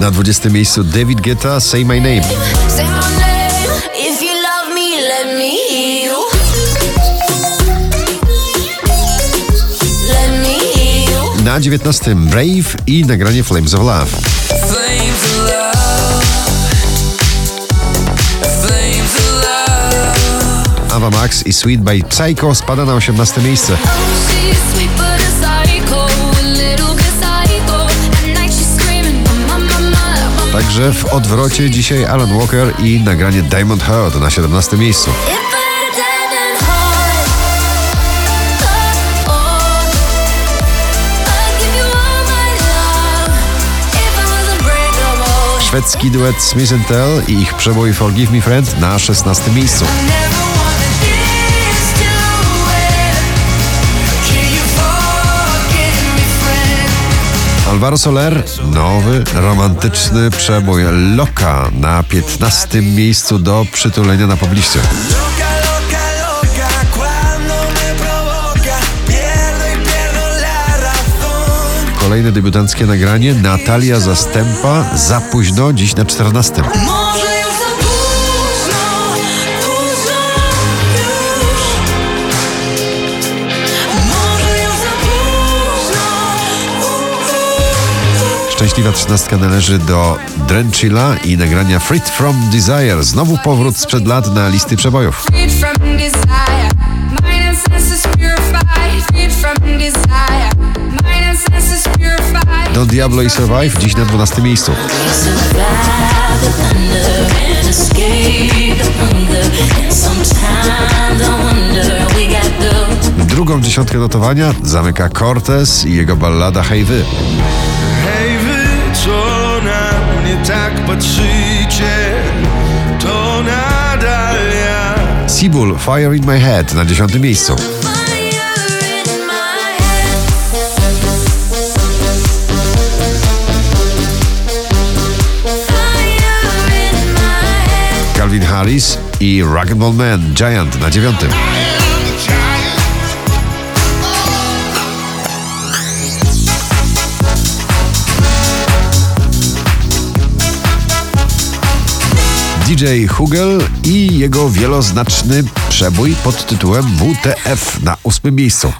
Na 20 miejscu David Guetta, Say My Name. Na 19 Brave i nagranie. Flames of love. Ava Max i Sweet by Psycho spada na 18 miejsce. Także w odwrocie dzisiaj Alan Walker i nagranie Diamond Heart na 17 miejscu. Szwedzki duet Smith Tell i ich przebój Forgive Me Friend na 16 miejscu. Alvaro Soler, nowy, romantyczny przebój Loka na 15 miejscu do przytulenia na pobliście. Kolejne debiutanckie nagranie Natalia Zastępa za późno, dziś na 14. Szczęśliwa trzynastka należy do Drenchilla i nagrania Freed From Desire. Znowu powrót sprzed lat na listy przebojów. Purified. Don Diablo i Survive dziś na 12 miejscu. Drugą dziesiątkę notowania zamyka Cortez i jego ballada Hej Wy. Patrzycie, to nadal ja. Seabull Fire In My Head na 10 miejscu. Calvin Harris i Rock'n'Roll Man Giant na 9. DJ Hugel i jego wieloznaczny przebój pod tytułem WTF na 8 miejscu.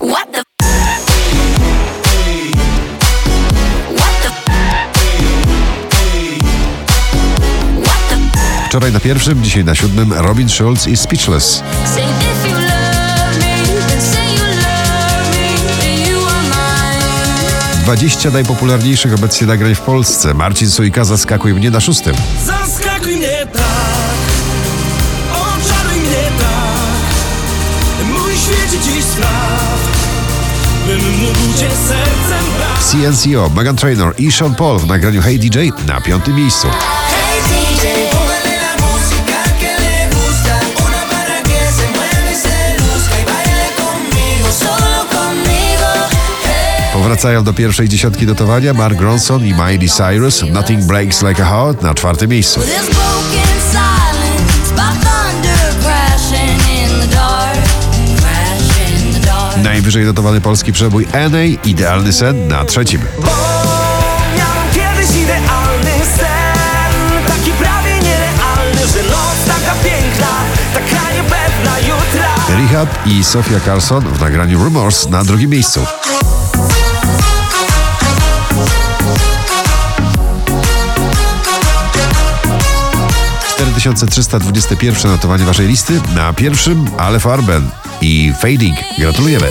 Wczoraj na pierwszym, dzisiaj na siódmym Robin Schulz i Speechless. Say if you love me, then say you love me, and you are mine. 20 najpopularniejszych obecnie nagrań w Polsce. Marcin Sujka zaskakuje mnie na szóstym. Zaskakuj mnie tak. CNCO, Megan Trainor i Sean Paul w nagraniu Hey DJ na piątym miejscu. Powracają do pierwszej dziesiątki notowania Mark Ronson i Miley Cyrus Nothing Breaks Like a Heart na czwartym miejscu. Najwyżej notowany polski przebój NA Idealny Sen na trzecim. Bo miałem kiedyś idealny sen Taki prawie nierealny, że noc taka piękna Taka niepewna jutra Rehab i Sofia Carson w nagraniu Rumors na drugim miejscu. Cztery 4321 notowanie waszej listy na pierwszym Ale Farben i Fading. Gratulujemy.